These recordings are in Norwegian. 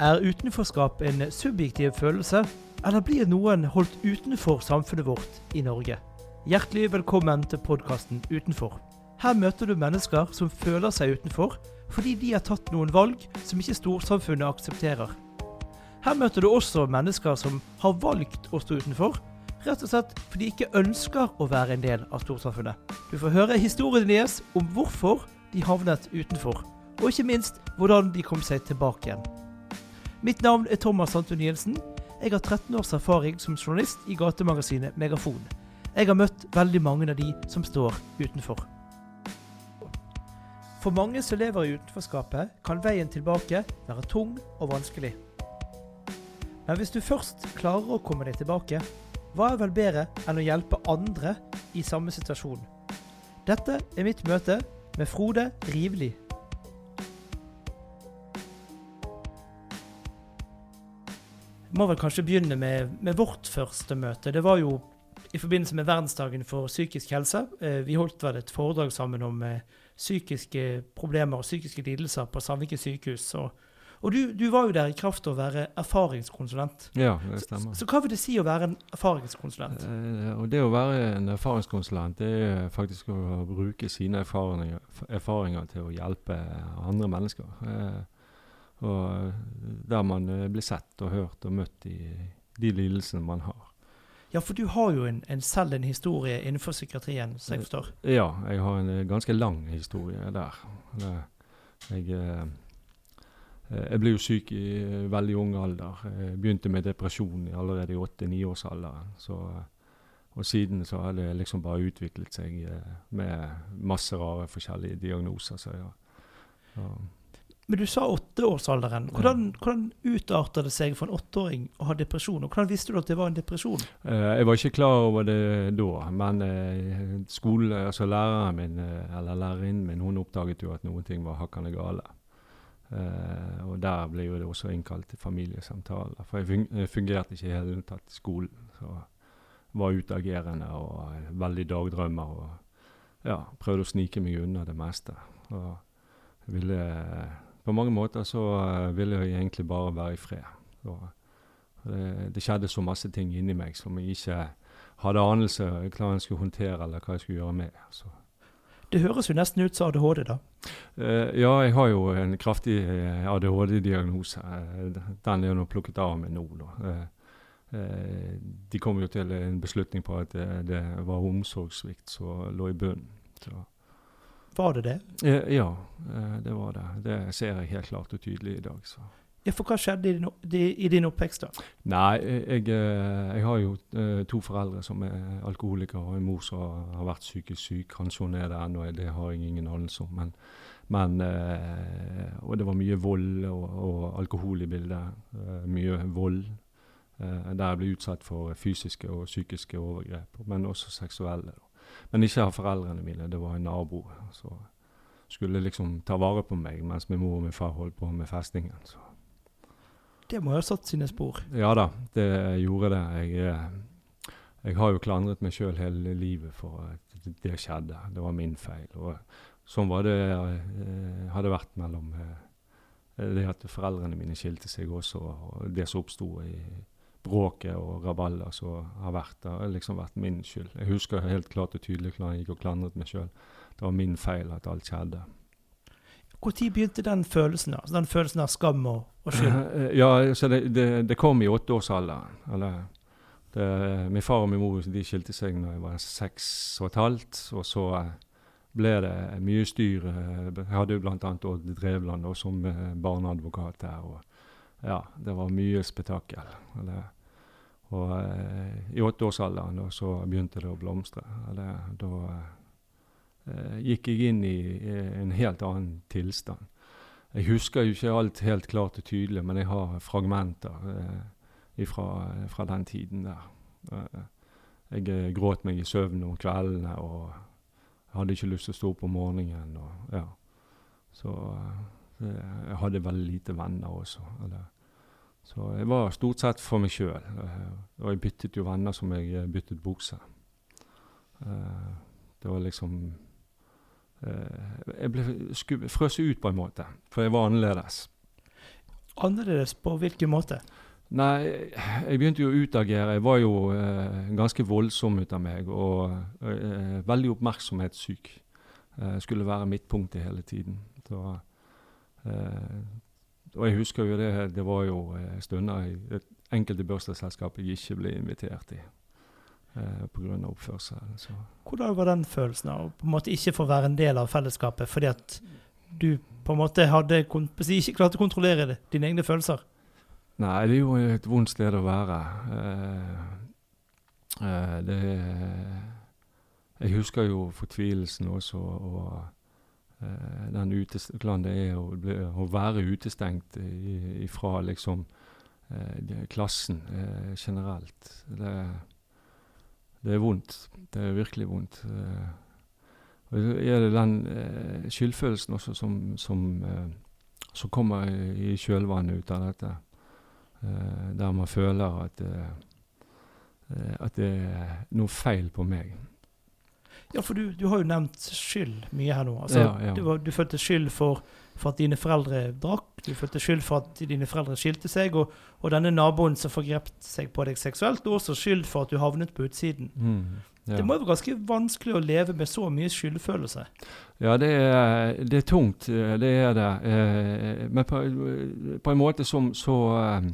Er utenforskap en subjektiv følelse, eller blir noen holdt utenfor samfunnet vårt i Norge? Hjertelig velkommen til podkasten Utenfor. Her møter du mennesker som føler seg utenfor fordi de har tatt noen valg som ikke storsamfunnet aksepterer. Her møter du også mennesker som har valgt å stå utenfor, rett og slett fordi de ikke ønsker å være en del av storsamfunnet. Du får høre historien deres om hvorfor de havnet utenfor, og ikke minst hvordan de kom seg tilbake igjen. Mitt navn er Thomas Santun Jensen. Jeg har 13 års erfaring som journalist i gatemagasinet Megafon. Jeg har møtt veldig mange av de som står utenfor. For mange som lever i utenforskapet, kan veien tilbake være tung og vanskelig. Men hvis du først klarer å komme deg tilbake, hva er vel bedre enn å hjelpe andre i samme situasjon? Dette er mitt møte med Frode Rivli. Må vel kanskje begynne med, med, vårt første møte. Det var jo i forbindelse med verdensdagen for psykisk helse. Eh, vi holdt vel et foredrag sammen om eh, psykiske problemer og psykiske lidelser på Sandviken sykehus. Og, og du, du, var jo der i kraft av å være erfaringskonsulent. Ja, det stemmer. Så, så hva vil det si å være en erfaringskonsulent? Eh, Det å være en erfaringskonsulent det er faktisk å bruke sine erfaringer, erfaringer til å hjelpe andre mennesker. Eh, og eh, der man eh, blir sett og hørt og møtt i de lidelsene man har. Ja, for du har jo en, en selv en historie innenfor psykiatrien, så jeg forstår? Ja, jeg har en eh, ganske lang historie der. Jeg, jeg ble jo syk i veldig ung alder. Jeg begynte med depresjon allerede i åtte-niårsalderen. Og siden så har det liksom bare utviklet seg med masse rare forskjellige diagnoser. Så ja. ja. Men du sa åtteårsalderen. Hvordan, hvordan utarta det seg for en åtteåring å ha depresjon? Og hvordan visste du at det var en depresjon? Uh, jeg var ikke klar over det da, men skolen, altså læreren min, uh, eller lærerinnen min hun oppdaget jo at noen ting var hakkende gale. og der ble jo det også innkalt til familiesamtaler. For jeg fungerte ikke i hele tatt i skolen. Så var utagerende og veldig dagdrømmer. Og ja, prøvde å snike meg unna det meste. Og ville på mange måter så uh, ville jeg egentlig bare være i fred. Og, det, det, skjedde så masse ting inni meg som jeg ikke hadde anelse om hva jeg skulle håndtere eller hva jeg skulle gjøre med. Så. Det høres jo nesten ut som ADHD, da? Uh, ja, jeg har jo en kraftig uh, ADHD-diagnose. den er nå plukket av meg nå. da. de kom jo til en beslutning på at det, det var omsorgssvikt som lå i bunnen. Så. Var det det? Eh, ja, eh, det var det. Det ser jeg helt klart og tydelig i dag. Så. Ja, For hva skjedde i din, i din oppvekst? da? Nei, jeg, eh, jeg, har jo to foreldre som er alkoholikere, og en mor som har vært psykisk syk. Kanskje hun er det ennå, det har jeg ingen anelse om. Men, men, og det var mye vold og, og alkohol i bildet. Mye vold. Der jeg ble utsatt for fysiske og psykiske overgrep, men også seksuelle. Da. Men ikke av foreldrene mine. Det var en nabo som skulle liksom ta vare på meg mens min mor og min far holdt på med festingen. Så. Det må jo ha satt sine spor? Ja da, det gjorde det. Jeg, eh, jeg har jo klandret meg sjøl hele livet for at det skjedde. Det var min feil. Og sånn var det eh, hadde vært mellom eh, det at foreldrene mine skilte seg også, og det som oppsto i bråket og rabalder som har vært der, har liksom vært min skyld. Jeg husker helt klart og tydelig hvordan jeg gikk og klandret meg sjøl. Det var min feil at alt skjedde. Når begynte den følelsen da? Den følelsen av skam og, og skyld? Ja, så det, det, det kom i åtteårsalderen. Min far og min mor de skilte seg da jeg var seks og et halvt. Og så eh, ble det mye styr. Jeg hadde jo bl.a. Odd Drevland som eh, barneadvokat der. og ja, det var mye spetakkel. Eller, og eh, i åtteårsalderen så begynte det å blomstre. Eller, da eh, gikk jeg inn i, i en helt annen tilstand. Jeg husker jo ikke alt helt klart og tydelig, men jeg har fragmenter eh, fra den tiden der. Eh, jeg eh, gråt meg i søvn om kveldene og hadde ikke lyst til å stå opp om morgenen. Og, ja. Så eh, jeg hadde veldig lite venner også. Eller. Så jeg var stort sett for meg sjøl. Eh, og jeg byttet jo venner som jeg eh, byttet bukse. Det var liksom Jeg ble frøst ut på en måte, for jeg var annerledes. Annerledes på hvilken måte? Nei, jeg begynte jo å utagere. Jeg var jo eh, ganske voldsom ut av meg og eh, veldig oppmerksomhetssyk. Eh, skulle være midtpunktet hele tiden. Så, eh, og jeg husker jo det, det var jo eh, stunder i enkelte bursdagsselskap jeg ikke ble invitert i eh, pga. oppførselen. Så. Hvordan var den følelsen av å på en måte ikke få være en del av fellesskapet fordi at du på en måte hadde ikke klarte å kontrollere det, dine egne følelser? Nei, det er jo et vondt sted å være. Eh, eh, det Jeg husker jo fortvilelsen også, og eh, den utest hvordan det er å, bli, å være utestengt ifra liksom eh, klassen eh, generelt. Det, det er vondt. Det er virkelig vondt. Eh, og så er det den eh, skyldfølelsen også som, som, eh, som kommer i, kjølvannet ut av dette. Eh, der man føler at, eh, eh, at det er noe feil på meg. Ja, for du, du har jo nevnt skyld mye her nå. Altså, Ja, ja. Du, du følte skyld for, for at dine foreldre drakk, du følte skyld for at dine foreldre skilte seg, og, og denne naboen som forgrep seg på deg seksuelt, og også skyld for at du havnet på utsiden. Mm, ja. Det må jo være ganske vanskelig å leve med så mye skyldfølelse. Ja, det er, det er tungt. eh, Det er det. Eh, Men på, på en måte som så eh,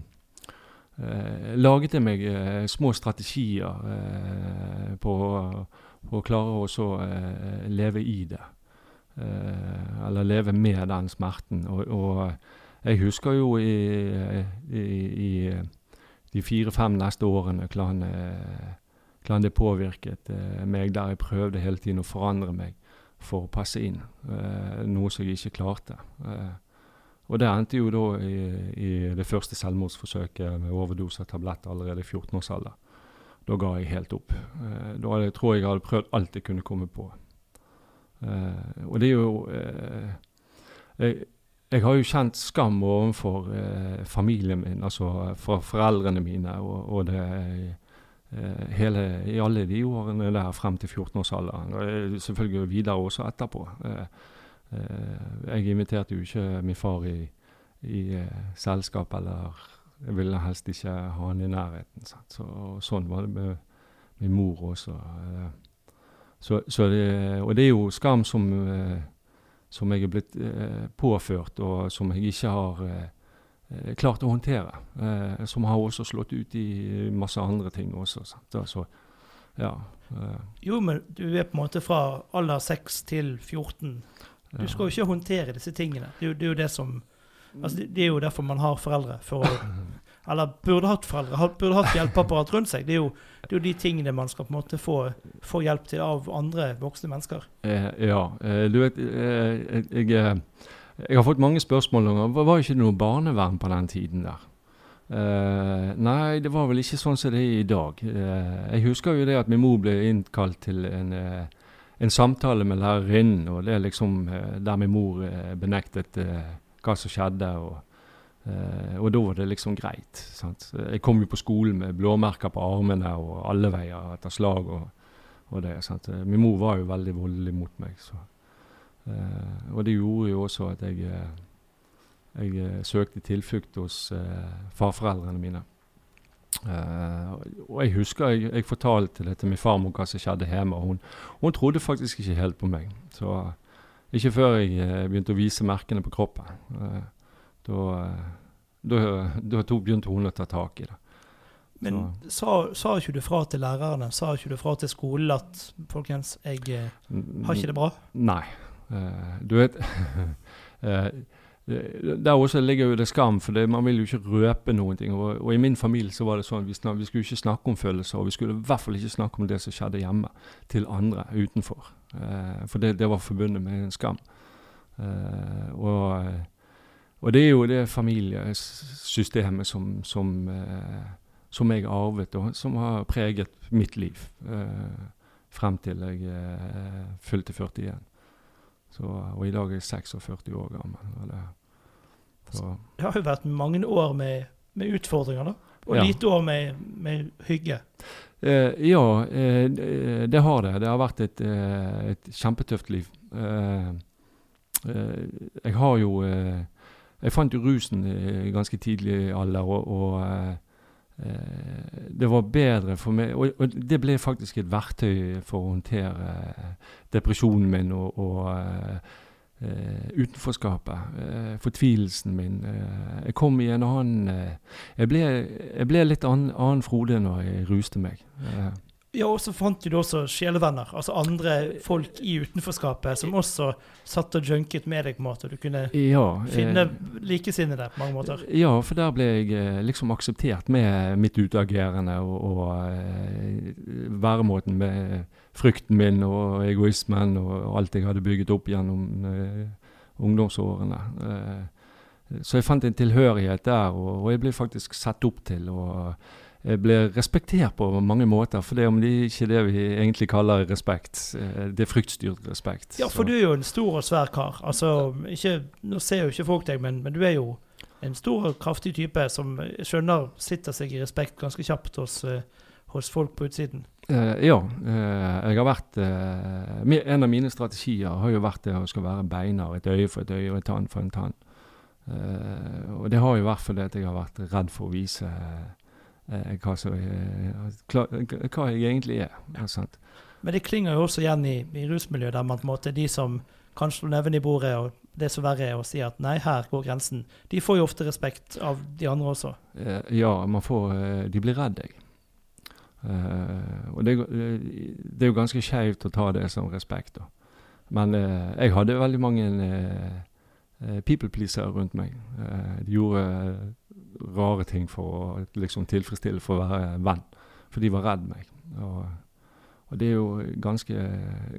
eh, laget jeg meg små strategier på, på klarer også å eh, leve i det. Eh, eller leve med den smerten. Og, og jeg husker jo i, i, i de fire-fem neste årene hvordan, eh, hvordan det påvirket eh, meg, der jeg prøvde hele tiden å forandre meg for å passe inn. Eh, noe som jeg ikke klarte. Eh, og det endte jo da i, i det første selvmordsforsøket med overdose av tabletter allerede i 14-årsalder. Da ga jeg helt opp. Eh, da jeg tror jeg jeg hadde prøvd alt jeg kunne komme på. Eh, og det er jo eh, jeg, jeg har jo kjent skam overfor eh, familien min, altså fra foreldrene mine, og, og det eh, hele, i alle de årene der frem til 14-årsalderen. Og selvfølgelig videre også etterpå. Jeg inviterte jo ikke min far i, i selskap, eller jeg ville helst ikke ha han i nærheten. Sant? Så, sånn var det med min mor også. eh. Så, så det, og det er jo skam som, eh, som jeg er blitt eh, påført, og som jeg ikke har klart å håndtere. Som har også slått ut i masse andre ting også. Sant? Da, Så, ja. Jo, men du er på en måte fra alder 6 til 14. Du skal jo ikke håndtere disse tingene. Det er jo, det er jo det som altså det, det er jo derfor man har foreldre. For å, eller burde hatt foreldre. Burde hatt hjelpeapparat rundt seg. Det er, jo, det er jo de tingene man skal på en måte få, få hjelp til av andre voksne mennesker. Eh, ja. Eh, du vet, eh, jeg, jeg, eh, jeg har fått mange spørsmål om Var ikke noe barnevern på den tiden der? Eh, nei, det var vel ikke sånn som det er i dag. Eh, jeg husker jo det at min mor ble innkalt til en, eh, en samtale med lærerinnen, og det er liksom eh, der min mor eh, benektet eh, hva som skjedde. og Eh, og da var det liksom greit. Sant? Jeg kom jo på skolen med blåmerker på armene og alle veier etter slag. og, og det, sant? Min mor var jo veldig voldelig mot meg. Så. Eh, og det gjorde jo også at jeg, eh, jeg eh, søkte tilflukt hos eh, farforeldrene mine. Uh, og jeg husker jeg, jeg fortalte det til min farmor hva som skjedde hjemme. og Hun, hun trodde faktisk ikke helt på meg. Så ikke før jeg eh, begynte å vise merkene på kroppen. Eh, da, eh, da, da begynte hun å ta tak i det. Men sa, sa ikke du fra til lærerne, sa ikke du fra til skolen at folkens, jeg har ikke det bra? Nei. Du vet Der også ligger jo det skam, for det, man vil jo ikke røpe noen ting. Og, og i min familie så var det sånn vi, snak, vi skulle ikke snakke om følelser, og vi skulle i hvert fall ikke snakke om det som skjedde hjemme, til andre utenfor. Eh, for det, det var forbundet med en skam. Eh, og, og det er jo det familiesystemet som, som, eh, som jeg arvet, og som har preget mitt liv eh, frem til jeg eh, fylte 41. Så, og i dag er jeg 46 år gammel. Eller, Så, Det har jo vært mange år med, med utfordringer, da. Og Ja. lite år med, med hygge. eh, ja, eh, det- det har det. Det har vært et, eh, et kjempetøft liv. Eh, eh, jeg har jo eh, Jeg fant jo rusen i ganske tidlig alder, og, og eh, eh, det var bedre for meg og, og, det ble faktisk et verktøy for å håndtere eh, depresjonen min og, og eh, eh, utenforskapet. Uh, fortvilelsen min. Uh, jeg kom i en annen eh, jeg, ble, jeg ble litt annen, annen Frode når jeg ruste meg. Ja, og så fant du også sjelevenner, altså andre folk i utenforskapet som også satt og junket med deg på en måte. Du kunne ja, finne eh, likesinnede på mange måter. Ja, for der ble jeg eh, liksom akseptert med mitt utagerende og, og eh, væremåten med frykten min og egoismen og alt jeg hadde bygget opp gjennom uh, ungdomsårene. Uh, så jeg fant en tilhørighet der, og, og jeg ble faktisk sett opp til. og jeg ble respektert på mange måter, for det om de ikke det vi egentlig kaller respekt. eh, Det er fryktstyrt respekt. Ja, for Så- du er jo en stor og svær kar. Altså, ikke, Nå ser jo ikke folk deg, men, men du er jo en stor og kraftig type som skjønner sitter seg i respekt ganske kjapt hos, eh, hos folk på utsiden. Uh, ja. Uh, jeg har vært uh, En av mine strategier har jo vært det å skal være beinar. Et øye for et øye og et tann for en tann. Eh, og det har jo vært fordi jeg har vært redd for å vise eh, hva, som er, hva jeg egentlig er. Men det klinger jo også igjen i, i rusmiljøet, der man på en måte de som kan slå neven i bordet, og det som verre er å si at nei, her går grensen, de får jo ofte respekt av de andre også. Eh, ja, man får eh, De blir redd deg. Eh, og det, eh, det er jo ganske skeivt å ta det som respekt, da. Men eh, jeg hadde veldig mange eh, eh, people pleasere rundt meg. Eh, de gjorde eh, rare ting for å liksom tilfredsstille for å være venn. For de var redd meg. Og, og det er jo ganske,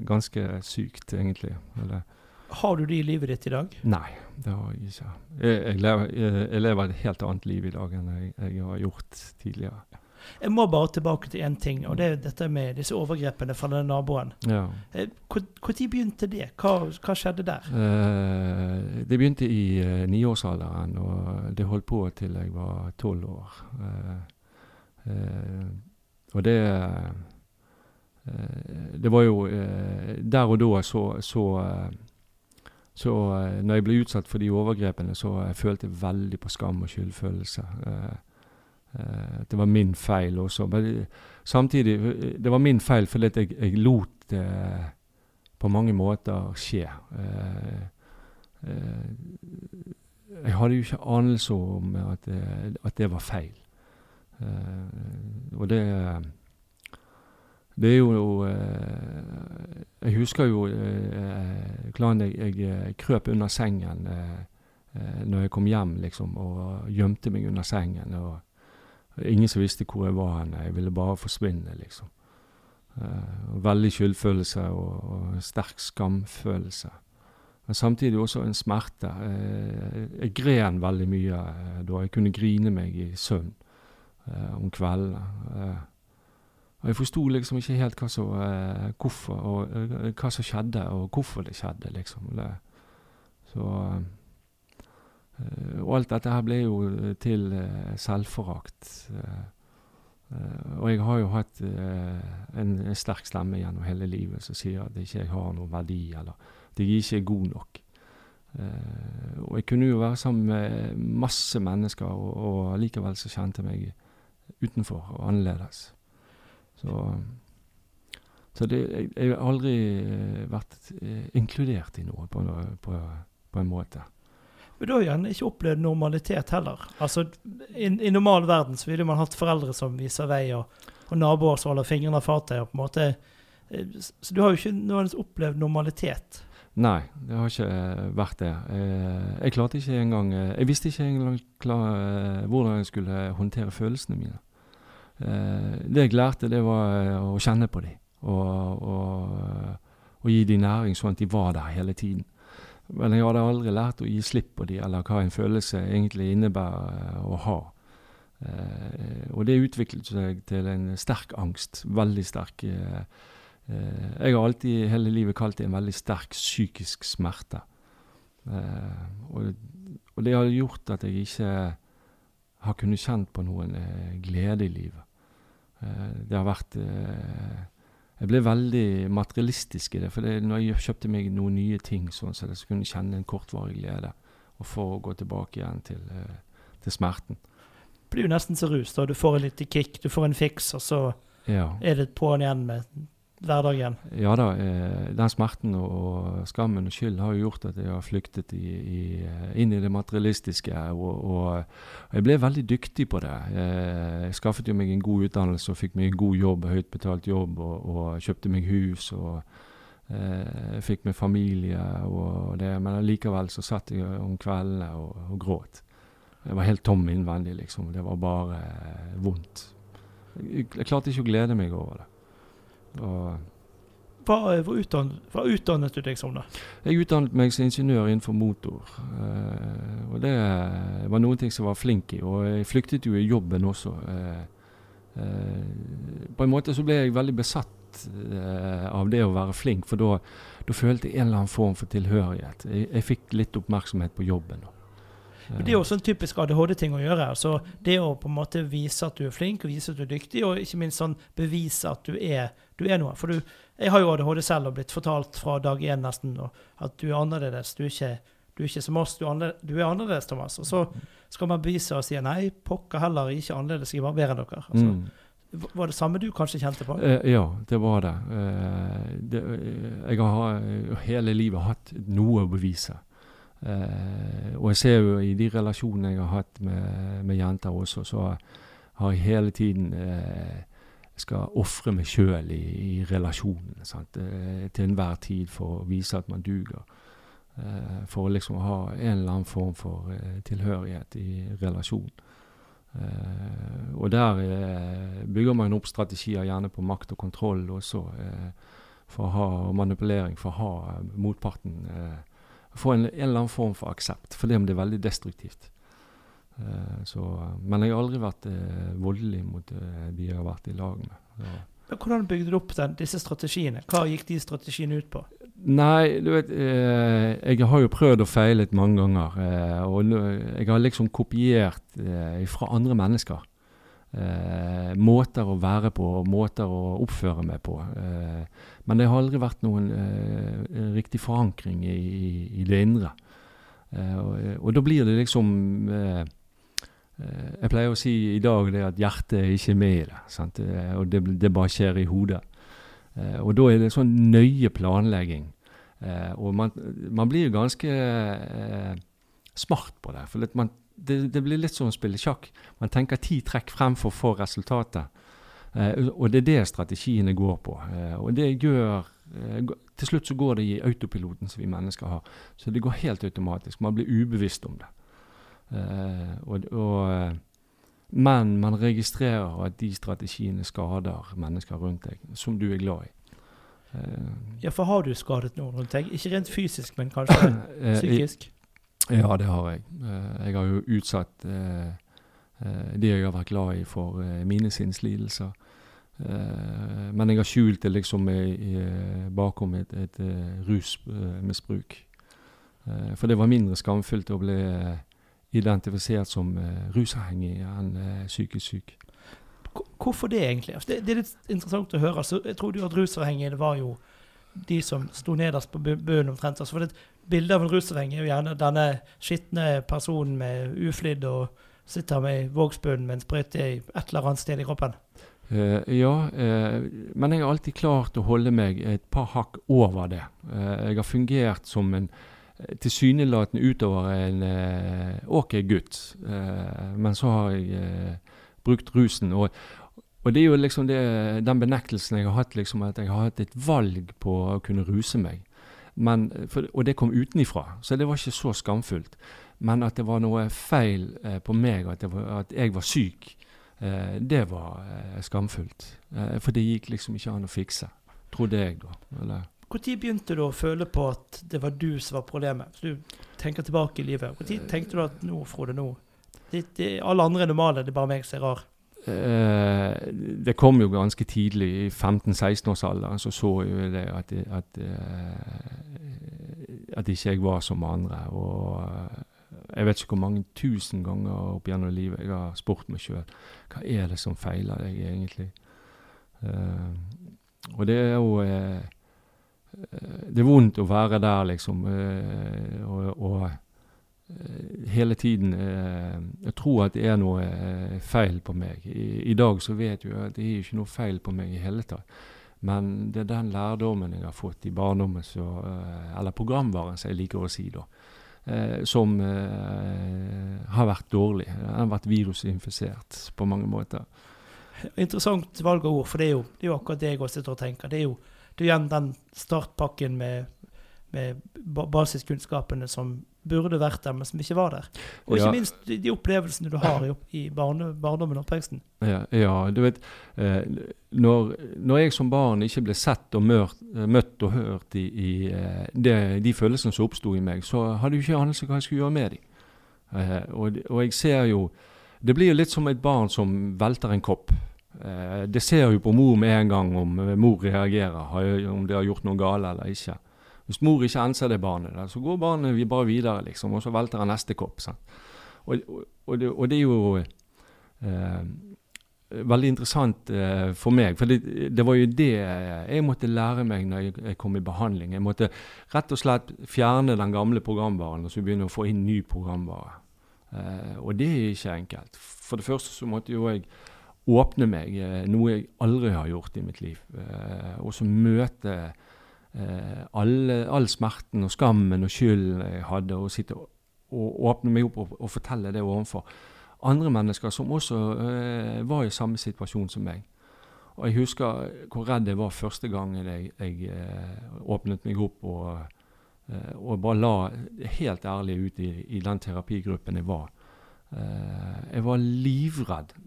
ganske sykt, egentlig. Eller, Har du det i livet ditt i dag? Nei, det har jeg ikke. Jeg, jeg, lever, jeg, jeg lever et helt annet liv i dag enn jeg, har gjort tidligere. Jeg må bare tilbake til én ting, og det er dette med disse overgrepene fra den naboen. Ja. Eh, Når begynte det? Hva, hva skjedde der? Eh, det begynte i eh, niårsalderen, og det holdt på til jeg var tolv år. Eh, eh, og det eh, Det var jo eh, Der og da så, så, eh, så eh, Når jeg ble utsatt for de overgrepene, så jeg følte jeg veldig på skam og skyldfølelse. Eh, eh, det var min feil også. Men samtidig eh, Det var min feil fordi jeg, jeg lot det på mange måter skje. Eh, eh, jeg hadde jo ikke anelse om at det, at det var feil. Eh, og det Det er jo eh, Jeg husker jo eh, hvordan jeg, jeg eh, krøp under sengen eh, eh, når jeg kom hjem, liksom, og gjemte meg under sengen. og Ingen som visste hvor jeg var hen. Jeg ville bare forsvinne, liksom. Uh, veldig skyldfølelse og, og sterk skamfølelse. Men samtidig også en smerte. Eh, jeg gren veldig mye eh, da. Jeg kunne grine meg i søvn uh, om kveldene. Uh, og jeg forsto liksom ikke helt hva som, hvorfor, og, hva som skjedde, og hvorfor det skjedde, liksom. Det, så Og alt dette her ble jo til eh, selvforakt. Eh, Eh, og jeg har jo hatt eh, en, en sterk stemme gjennom hele livet som sier at jeg ikke har noen verdi, eller at jeg ikke er god nok. Eh, og jeg kunne jo være sammen med masse mennesker, og, og likevel så kjente jeg meg utenfor og annerledes. Så, så det, jeg, jeg har aldri eh, vært eh, inkludert i noe på, på, på en måte. Men du har gjerne ikke opplevd normalitet heller. Altså, I, i normal verden så ville man hatt foreldre som viser vei, og, og naboer som holder fingrene av fatet. og på en måte, eh, Så du har jo ikke nødvendigvis opplevd normalitet. Nei, det har ikke eh, vært det. Eh, Jeg klarte ikke engang Jeg visste ikke engang klar, hvordan jeg skulle håndtere følelsene mine. Det jeg lærte, det var å kjenne på dem. Og, og, og gi dem næring, sånn at de var der hele tiden. Men jeg hadde aldri lært å gi slipp på dem, eller hva en følelse egentlig innebærer eh, å ha. Eh, Og det utviklet seg til en sterk angst. Veldig sterk. eh, jeg har alltid hele livet kalt det en veldig sterk psykisk smerte. Og, det har gjort at jeg ikke har kunnet kjent på noen glede i livet. Det har vært Jeg ble veldig materialistisk i det. For det, når jeg kjøpte meg noen nye ting, sånn, så jeg kunne kjenne en kortvarig glede. og for å gå tilbake igjen til, eh, til smerten. Blir jo nesten så rus. da Du får en liten kick, du får en fiks, og så Ja. er det på'n igjen med hverdagen. Ja da, eh, den smerten og, skammen og skyld har jo gjort at jeg har flyktet i, i, eh, inn i det materialistiske. Og, og, jeg ble veldig dyktig på det. Eh, Jeg skaffet jo meg en god utdannelse og fikk meg en god jobb, høyt betalt jobb, og, og kjøpte meg hus. og eh, Fikk meg familie og det, men likevel så satt jeg om kveldene og, og gråt. Jeg var helt tom innvendig, liksom. Det var bare vondt. Jeg, jeg klarte ikke å glede meg over det. Hva, hva, utdannet, hva utdannet du deg som, da? Jeg utdannet meg som ingeniør innenfor motor. eh, og det var noen ting som jeg var flink i. Og jeg flyktet jo i jobben også. eh, eh, på en måte så ble jeg veldig besatt eh, av det å være flink, for da, følte jeg en eller annen form for tilhørighet. Jeg, jeg fikk litt oppmerksomhet på jobben. Men Det er jo også en typisk ADHD-ting å gjøre. altså Det å på en måte vise at du er flink, og vise at du er dyktig, og ikke minst sånn bevise at du er, du er noe. For du, jeg har jo ADHD selv og blitt fortalt fra dag én nesten at du er annerledes. Du er ikke, du er ikke som oss, du er, annerledes, du er annerledes, Thomas. Og så skal man bevise og si nei, pokker heller ikke annerledes, jeg var bedre enn dere. Altså, Mm. Var det samme du kanskje kjente på? Eh, ja, det var det. Eh, det eh, jeg har eh, hele livet hatt noe å bevise. Eh, og jeg ser jo i de relasjonene jeg har hatt med, med jenter også, så har jeg hele tiden eh, skal ofre meg sjøl i, i relasjonene. Eh, til enhver tid for å vise at man duger. Eh, for å liksom ha en eller annen form for eh, tilhørighet i relasjon. Eh, og der eh, bygger man opp strategier gjerne på makt og kontroll også, eh, for å ha manipulering for å ha motparten Få en, en eller annen form for aksept, for det, det er veldig destruktivt. Eh, så, men jeg har aldri vært eh, voldelig mot eh, de jeg har vært i lag med. Så. Men Hvordan bygde du opp den, disse strategiene? Hva gikk de strategiene ut på? Nei, du vet eh, Jeg har jo prøvd og feilet mange ganger. Eh, og jeg har liksom kopiert eh, fra andre mennesker. Eh, måter å være på og måter å oppføre meg på. Eh, men det har aldri vært noen eh, riktig forankring i, i, i det indre. Eh, og, og da blir det liksom eh, eh, Jeg pleier å si i dag det at hjertet er ikke med i det. Sant? Eh, og det, det bare skjer i hodet. Eh, og da er det sånn nøye planlegging. Eh, og man, man blir jo ganske eh, smart på det. For man, det, det blir litt som å spille sjakk. Man tenker ti trekk frem for resultatet. Eh, og det er det strategiene går på. Eh, og det gjør eh, Til slutt så går det i autopiloten som vi mennesker har. Så det går helt automatisk. Man blir ubevisst om det. Eh, og, og, eh, men man registrerer at de strategiene skader mennesker rundt deg, som du er glad i. Eh, Ja, for har du skadet noen rundt deg? Ikke rent fysisk, men kanskje psykisk? Ja, det har jeg. Jeg har jo utsatt det de jeg har vært glad i for mine sinnslidelser. Men jeg har skjult det liksom bakom et, et rusmisbruk. For det var mindre skamfullt å bli identifisert som eh, rusavhengig enn eh, psykisk syk. Hvorfor det, egentlig? Altså, Det, det er litt interessant å høre. Altså, jeg trodde jo at rusavhengige var jo de som sto nederst på bu- bunnen omtrent. Altså, for det Bildet av en rusavhengig er jo gjerne denne skitne personen med uflidd og sitter med vågsbunnen med en sprøyte i et eller annet sted i kroppen. Uh, ja, uh, men jeg har alltid klart å holde meg et par hakk over det. Uh, jeg har fungert som en tilsynelatende utover en eh, ok gutt, eh, men så har jeg eh, brukt rusen. Og, og det er jo liksom det, den benektelsen jeg har hatt, liksom at jeg har hatt et valg på å kunne ruse meg. Men, for, og det kom utenifra, så det var ikke så skamfullt. Men at det var noe feil eh, på meg, at, var, at jeg var syk, eh, det var eh, skamfullt. Eh, for det gikk liksom ikke an å fikse, trodde jeg da. Eller, Når begynte du å føle på at det var du som var problemet? Hvis du tenker tilbake i livet. Når tenkte du at nå, Frode, nå det, det, Alle andre er normale, det er bare meg som er rar. Eh, det kom jo ganske tidlig, i 15-16-årsalderen, så så jeg det at, at, eh, at ikke jeg var som andre. Og eh, jeg vet ikke hvor mange tusen ganger opp gjennom livet jeg har spurt meg sjøl hva er det som feiler deg egentlig. Eh, og det er jo eh, eh, Det er vondt å være der, liksom. eh, og, og eh, hele tiden eh, Jeg tror at det er noe eh, feil på meg. I, I, dag så vet jeg at det er ikke noe feil på meg i hele tatt. Men det er den lærdommen jeg har fått i barndommen, så, eh, eller programvaren, som jeg liker å si, da, eh, som har vært dårlig. Den har vært virusinfisert på mange måter. Interessant valg av ord, for det er jo, det er jo akkurat det jeg også sitter og tenker. Det er jo, det er igjen den startpakken med, med basiskunnskapene som burde vært der, men som ikke var der. Og ikke ja. minst de, de, opplevelsene du har i, i barne, barndommen og oppveksten. Ja, ja, du vet eh, når, når, jeg som barn ikke ble sett og mørt, eh, møtt og hørt i, i eh, det, de følelsene som oppsto i meg, så hadde jeg ikke anelse hva jeg skulle gjøre med dem. Eh, og, og, jeg ser jo Det blir jo litt som et barn som velter en kopp. Eh, det ser jo på mor med en gang om eh, mor reagerer, om det har gjort noe galt eller ikke. Hvis mor ikke enser det barnet, der, så går barnet bare videre, liksom, og så velter han neste kopp. Og, og, det, og, det, er jo eh, veldig interessant eh, for meg, for det, det, var jo det jeg måtte lære meg når jeg, kom i behandling. Jeg måtte rett og slett fjerne den gamle programvaren og så begynne å få inn ny programvare. Eh, og det er ikke enkelt. For det første så måtte jo jeg åpne meg, eh, noe jeg aldri har gjort i mitt liv. Eh, og så møte eh, alle, all smerten og skammen og skylden jeg hadde, og sitte og, åpne meg opp og, og, fortelle det overfor andre mennesker som også var i samme situasjon som meg. Og Jeg husker hvor redd jeg var første gangen jeg, jeg åpnet meg opp og, og, bare la helt ærlig ut i, i den terapigruppen jeg var. Jeg var livredd.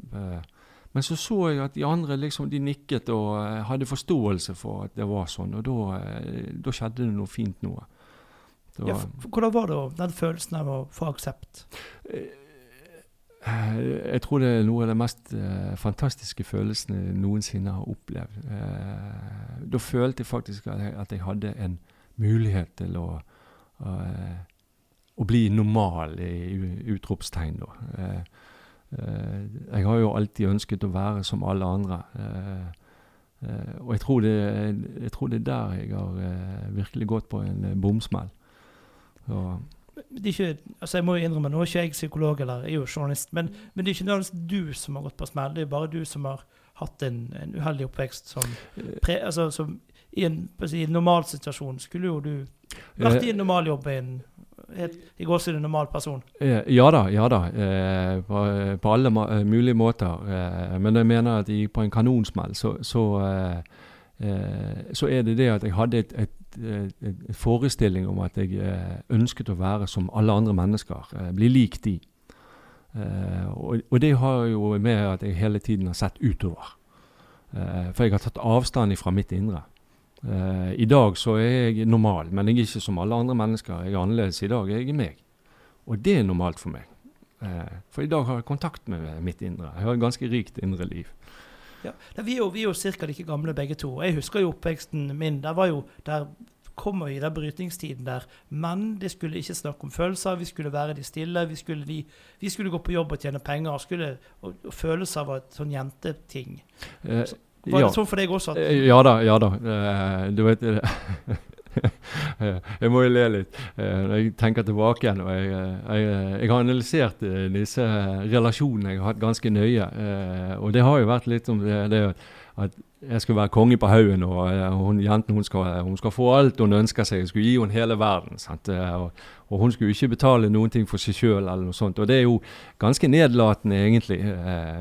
Eh, men så så jeg at de andre liksom, de nikket og uh, hadde forståelse for at det var sånn, og da, uh, skjedde det noe fint noe. Ja, hvordan var det den følelsen av å få aksept? Uh, jeg tror det er noe av de mest fantastiske følelsene jeg noensinne har opplevd. da følte jeg faktisk at jeg, at jeg, hadde en mulighet til å, å bli normal, i utropstegn. da. Eh, jeg har jo alltid ønsket å være som alle andre. Eh, eh, og jeg tror, det, jeg tror, det, er der jeg har virkelig gått på en bomsmell. Ikke, altså jeg må jo innrømme, Nå er ikke jeg psykolog eller jeg er jo journalist, men, men det er ikke nødvendigvis du som har gått på smell. Det er bare du som har hatt en, en uheldig oppvekst som, pre, altså, som i en, si, normal situasjon skulle jo du vært i en normal jobb i en i går som en normal person? Ja da, ja da. Eh, på, på, alle eh, mulige måter. Eh, men jeg mener at jeg, på en kanonsmell så, så, så, er det det at jeg hadde et, et, et forestilling om at jeg ønsket å være som alle andre mennesker. bli lik de. Og, og, det har jo med at jeg hele tiden har sett utover. for jeg har tatt avstand fra mitt indre. Uh, I dag så er jeg normal, men jeg er ikke som alle andre mennesker. Jeg er annerledes i dag. Jeg er meg. Og det er normalt for meg. Uh, for i dag har jeg kontakt med mitt indre. Jeg har et ganske rikt indre liv. Ja, Vi er jo, vi er jo ca. like gamle begge to. Jeg husker jo oppveksten min. Der var jo, der kommer vi i den brytningstiden der menn de skulle ikke snakke om følelser, vi skulle være de stille. Vi skulle, de, vi skulle gå på jobb og tjene penger. Og, skulle, og, og følelser var et sånn jenteting. Uh, var det sånn for deg også? Eh, ja da, ja da. Uh, du vet Jeg må jo le litt uh, når jeg tenker tilbake igjen. og Jeg, jeg, jeg har analysert disse relasjonene jeg har hatt ganske nøye. og det har jo vært litt om det, det at jeg skulle være konge på haugen, og hun, jenten hun skal, hun skal, få alt hun ønsker seg. Jeg skulle gi henne hele verden. Og, og, hun skulle ikke betale noen ting for seg sjøl. Og det er jo ganske nedlatende, egentlig,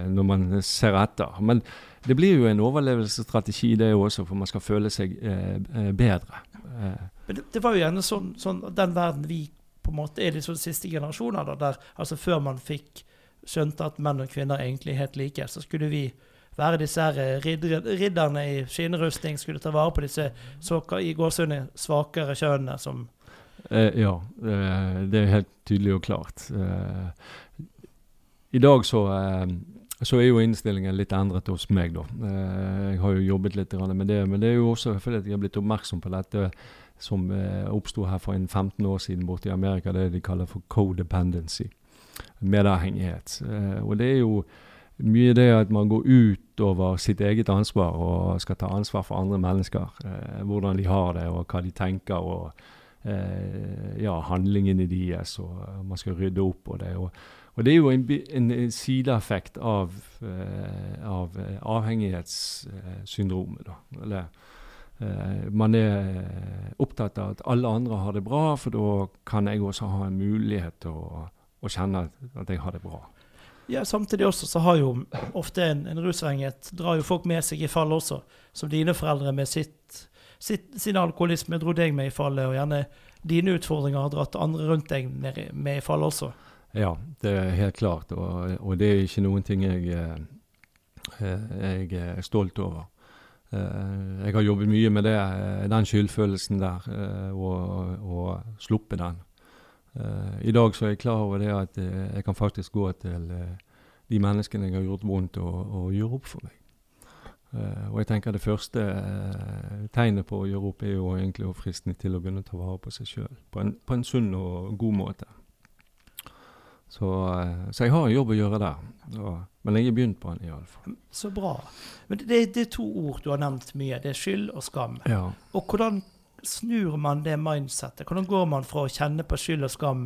når man ser etter. Men det blir jo en overlevelsesstrategi, det også, for man skal føle seg eh, eh bedre. Eh. Men det, det, var jo gjerne sånn, sånn, den verden vi på en måte er de sånn siste generasjoner, da, der altså før man fikk skjønte at menn og kvinner egentlig er helt like, så skulle vi være disse her eh, ridder, ridderne i skinnrustning, skulle ta vare på disse såka, i gåsehudene svakere kjønnene som eh, Ja, det er helt tydelig og klart. Eh, I dag så så er jo innstillingen litt endret hos meg, da. Eh, jeg har jo jobbet litt med det. Men det er jo også fordi jeg har blitt oppmerksom på dette som eh, oppsto her for en 15 år siden borte i Amerika. Det de kaller for codependency. Medavhengighet. Eh, og det er jo mye det at man går utover sitt eget ansvar og skal ta ansvar for andre mennesker. hvordan de har det, og hva de tenker. og ja, handlingene deres, og man skal rydde opp og det. Og, og det er jo en, en sideeffekt av, eh, av avhengighetssyndromet. da, eller Uh, man er opptatt av at alle andre har det bra, for da kan jeg også ha en mulighet til å, å kjenne at jeg har det bra. Ja, Samtidig også så har jo ofte en, en rusavhengighet drar jo folk med seg i fall også. Som dine foreldre med sitt, sitt, sin alkoholisme dro deg med i fallet, og gjerne dine utfordringer har dratt andre rundt deg med, med i fallet også. Ja, det er helt klart. Og, og det er ikke noen ting jeg, jeg er stolt over. Jeg har jobbet mye med det, den skyldfølelsen der, og, og sluppet den. I dag så er jeg klar over det at jeg kan faktisk gå til de menneskene jeg har gjort vondt, og, og gjøre opp for meg. Og jeg tenker det første tegnet på å gjøre opp er jo egentlig å friste til å begynne å ta vare på seg sjøl. På, på, en sunn og god måte. Så, uh, så jeg har en jobb å gjøre der. Men jeg har begynt på den iallfall. Så bra. Men det, det, er to ord du har nevnt mye. Det er skyld og skam. Ja. Og hvordan snur man det mindsettet? Hvordan går man fra å kjenne på skyld og skam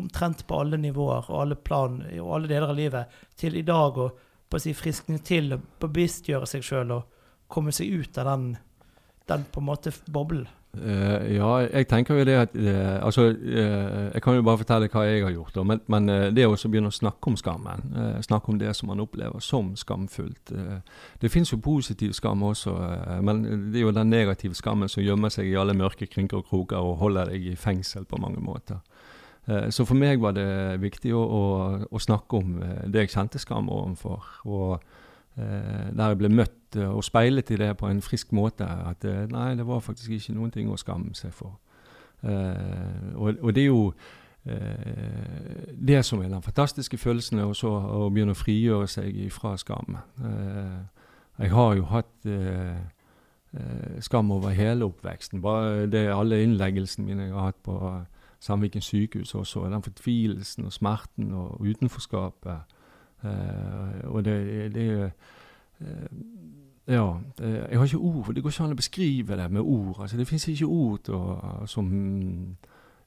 omtrent på alle nivåer og alle plan og alle deler av livet, til i dag å på å si, friskne til og bevisstgjøre seg sjøl og komme seg ut av den, den på en måte boblen? Uh, ja, jeg tenker jo det at uh, Altså, uh, jeg kan jo bare fortelle hva jeg har gjort. Da, men, men det å begynne å snakke om skammen, snakke om det som man opplever som skamfullt Det fins jo positiv skam også, men det er jo den negative skammen som gjemmer seg i alle mørke krynker og kroker og holder deg i fengsel på mange måter. Så for meg var det viktig å, å, å snakke om det jeg kjente skam overfor. Og der jeg ble møtt og speilet i det på en frisk måte. At nei, det var faktisk ikke noen ting å skamme seg for. Og, og, det er jo det som er den fantastiske følelsen, også å begynne å frigjøre seg fra skam. jeg har jo hatt skam over hele oppveksten. Bare det alle innleggelsene mine jeg har hatt på Sandviken sykehus også. Den fortvilelsen og smerten og utenforskapet. Eh, og det, det eh, Ja. Jeg har ikke ord. Det går ikke an å beskrive det med ord. altså Det fins ikke ord å, som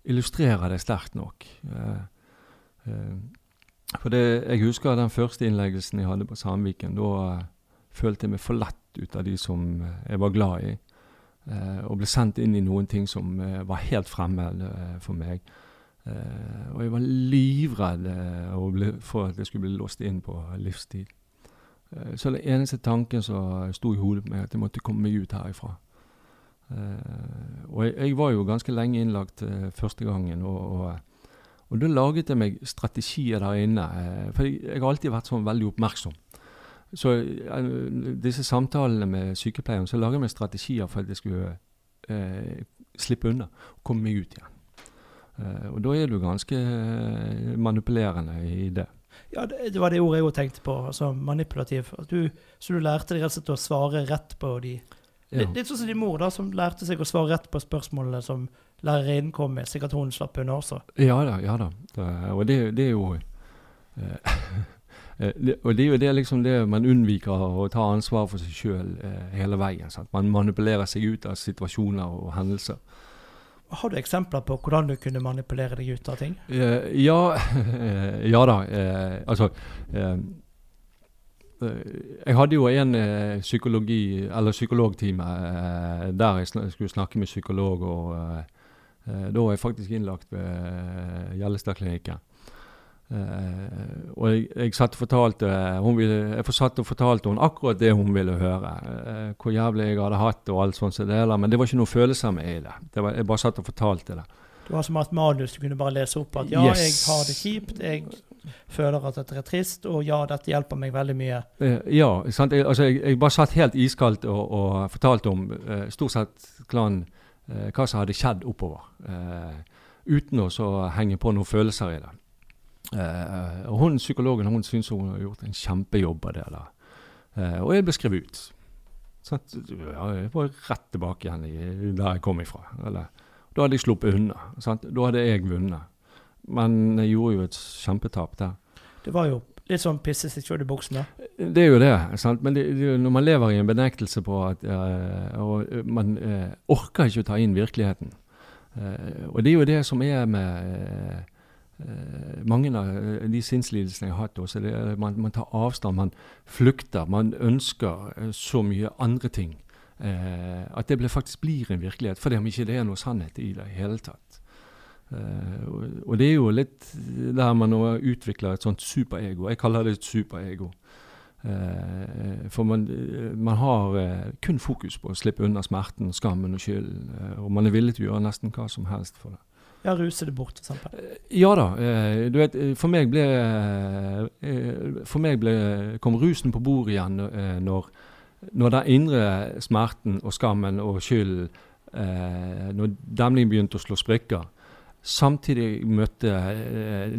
illustrerer det sterkt nok. Eh, eh for det, Jeg husker den første innleggelsen jeg hadde på Sandviken. Da følte jeg meg forlatt ut av de som jeg var glad i. Eh, og ble sendt inn i noen ting som eh, var helt fremmed eh, for meg. Og jeg var livredd for at jeg skulle bli låst inn på livstid. så den eneste tanken som sto i hodet på meg, at jeg måtte komme meg ut herifra. og jeg, jeg, var jo ganske lenge innlagt første gangen. og, og og da laget jeg meg strategier der inne. For jeg, jeg har alltid vært sånn veldig oppmerksom. Så uh, disse samtalene med sykepleieren, så laget jeg meg strategier for at jeg skulle uh, slippe unna komme meg ut igjen. Uh, og da er du ganske manipulerende i det. Ja, det, det var det ordet jeg òg tenkte på. altså Manipulativ. Du, så du lærte deg rett og slett å svare rett på de ja. Litt, litt sånn som din mor, da, som lærte seg å svare rett på spørsmålene som lærerinnen kom med. Sikkert hun slapp unna også. Ja da. ja da. Og det, det er jo Eh, det, og det er jo det, liksom det man unnviker å ta ansvar for seg sjøl eh, hele veien. Sant? Man manipulerer seg ut av situasjoner og hendelser. Har du eksempler på hvordan du kunne manipulere deg ut av ting? Uh, ja, ja da. Uh, altså eh, jeg hadde jo en psykologi, eller psykologtime der jeg skulle snakke med psykolog. og Da var jeg faktisk innlagt ved Gjellestadklinikken. Uh, og jeg, jeg satt og fortalte hun ville, jeg satt og fortalte hun akkurat det hun ville høre. Uh, hvor jævlig jeg hadde hatt og alt sånt. Men det var ikke noen følelser med i det. det var, jeg bare satt og fortalte det. Du har som et manus du kunne bare lese opp at ja, yes. jeg har det kjipt, jeg føler at dette er trist, og ja, dette hjelper meg veldig mye. Uh, ja, sant? Jeg, altså, jeg, jeg, bare satt helt iskaldt og, og fortalte om stort sett klan, hva som hadde skjedd oppover. uten å henge på noen følelser i det. Uh, og hun, Psykologen hun syns hun har gjort en kjempejobb av det. da. Uh, og jeg ble skrevet ut. Sånn, ja, jeg var rett tilbake igjen i, der jeg kom ifra. Eller, da hadde jeg sluppet unna. Sant? Da hadde jeg vunnet. Men jeg gjorde jo et kjempetap der. Det var jo litt sånn pisse seg sjøl i buksen, da? Det er jo det. sant? Men det, det, når man lever i en benektelse på at uh, Og man orker ikke å ta inn virkeligheten. Og det er jo det som er med mange av de sinnslidelsene jeg har hatt. Også, det er, man, man, tar avstand, man flykter. Man ønsker så mye andre ting. at det faktisk blir en virkelighet, fordi om ikke det er noe sannhet i det i hele tatt. Og, og, det er jo litt der man nå utvikler et sånt superego. Jeg kaller det et superego. Eh, for man, eh, man har eh, kun fokus på å slippe unna smerten, skammen og skylden. Og man er villig til å gjøre nesten hva som helst for det. Ja, ruse det bort, f.eks.? Ja da. Du vet, for meg ble For meg ble, kom rusen på bordet igjen når, når den indre smerten og skammen og skylden Når demningen begynte å slå sprekker. Samtidig møtte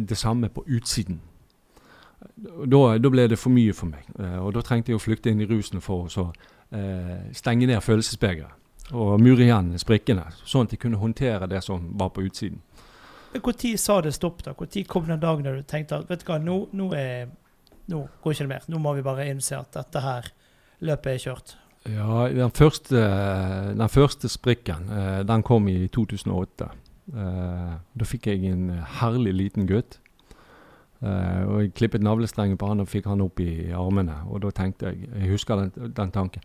det samme på utsiden. Da, da, ble det for mye for meg. Og da trengte jeg å flykte inn i rusen for å stenge ned følelsesbegeret. Og mure igjen sprikkene, sånn at de kunne håndtere det som var på utsiden. Når sa det stopp? da? Når kom den dagen da du tenkte at vet du hva, nå, nå, er, nå går ikke det mer? Nå må vi bare innse at dette her løpet er kjørt? Ja, den første, den første sprikken, uh, den kom i 2008. da fikk jeg en herlig liten gutt Uh, og Jeg klippet navlestrengen på han og fikk han opp i armene. Og da tenkte jeg Jeg husker den, den tanken.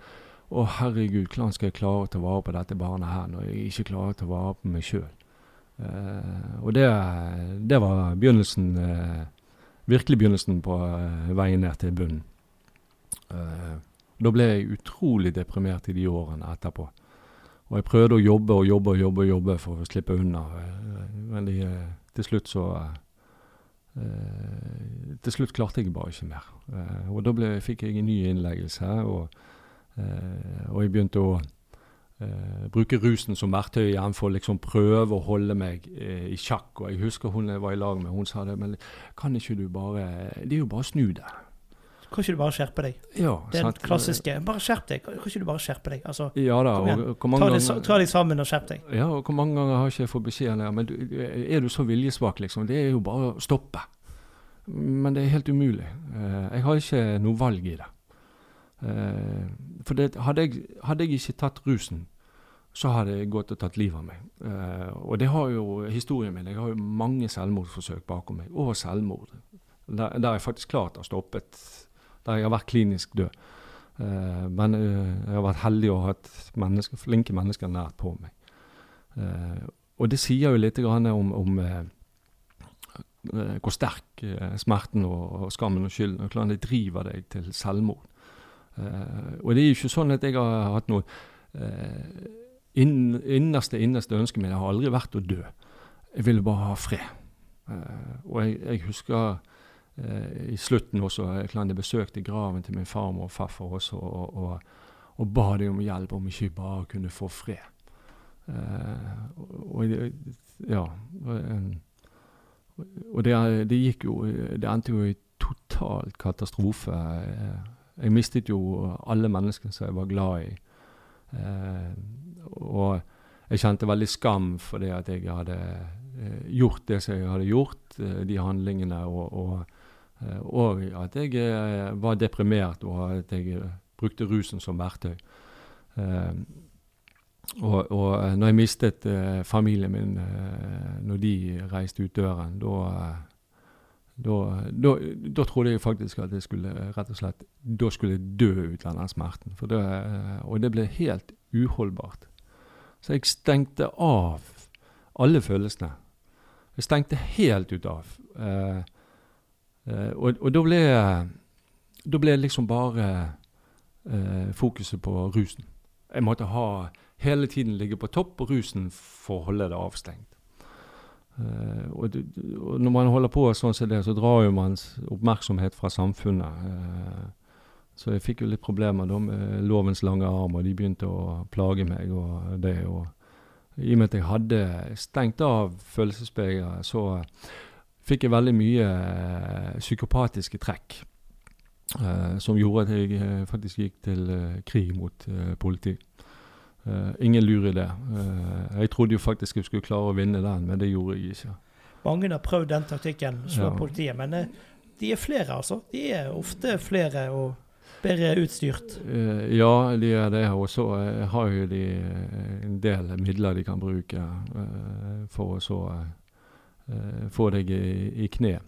Å, herregud, hvordan skal jeg klare å ta vare på dette barnet her når jeg ikke klarer å ta vare på meg sjøl? Uh, eh, og det, det, var begynnelsen uh, Virkelig begynnelsen på veien ned til bunnen. da ble jeg utrolig deprimert i de årene etterpå. Og jeg prøvde å jobbe og jobbe og jobbe, og jobbe for å slippe unna. men de, til slutt så Uh, til slutt klarte jeg bare ikke mer. Uh, og da ble, fikk jeg en ny innleggelse, og, uh, og jeg begynte å bruke rusen som verktøy igjen for å liksom prøve å holde meg i sjakk. Og jeg husker hun jeg var i lag med, hun sa det, men kan ikke du bare Det er jo bare å snu det. Kan ikke du bare skjerpe deg? Ja, det er den klassiske. Bare skjerp deg. Kan ikke du bare skjerpe deg? Altså, ja da, og, ta, ganger, ta, deg sammen og skjerp deg. Ja, og hvor mange ganger har ikke jeg fått beskjed om men du, er du så viljesvak, liksom? Det er jo bare å stoppe. Men det er helt umulig. Jeg har ikke noe valg i det. Uh, for det, hadde, jeg, hadde, jeg, ikke tatt rusen, så hadde jeg gått og tatt livet av meg. Uh, og det har jo historien min. Jeg har jo mange selvmordsforsøk bakom meg, og selvmord. Der, der jeg faktisk klart har stoppet der jeg har vært klinisk død. Uh, men jeg har vært heldig og hatt mennesker, flinke mennesker nært på meg. Og det sier jo litt om, om hvor sterk smerten og, skammen og skylden og hvordan det driver deg til selvmord. Og det er jo ikke sånn at jeg har hatt noe inn, innerste, innerste ønske mitt har aldri vært å dø. Jeg ville bare ha fred. og jeg, jeg husker eh, i slutten også. Jeg besøkte graven til min farmor og farfar også, og, og, og ba dem om hjelp, om ikke bare kunne få fred. Eh, og, ja Og det, det, gikk jo Det endte jo i total katastrofe. Jeg mistet jo alle menneskene som jeg var glad i. Eh, og jeg kjente veldig skam for det at jeg hadde eh, gjort det som jeg hadde gjort, eh, de handlingene, og, og Eh, og at jeg eh, var deprimert, og at jeg eh, brukte rusen som verktøy. Og, og når jeg mistet familien min når de reiste ut døren, da trodde jeg faktisk at jeg skulle rett og slett da skulle jeg dø ut av den smerten. Det, og det ble helt uholdbart. Så jeg stengte av alle følelsene. Jeg stengte helt ut av. Eh, eh, og, og da ble da ble liksom bare eh, fokuset på rusen. Jeg måtte ha hele tiden ligge på topp på rusen for å holde det avstengt. Uh, og, og, når man holder på sånn som det, så drar jo man oppmerksomhet fra samfunnet. så jeg fikk jo litt problemer da med lovens lange arm, og de begynte å plage meg. og det, og I og med at jeg hadde stengt av følelsesspegeret, så fikk jeg veldig mye uh, psykopatiske trekk. Uh, som gjorde at jeg uh, faktisk gikk til krig mot politi. Ingen lur i det. jeg trodde jo faktisk jeg skulle klare å vinne den, men det gjorde jeg ikke. Mange har prøvd den taktikken, slå ja. politiet, men de er flere, altså. De er ofte flere. og bedre utstyrt? Eh, ja, de er det. Og så eh, har jo de eh, en del midler de kan bruke eh, for å så eh, få deg i, kne.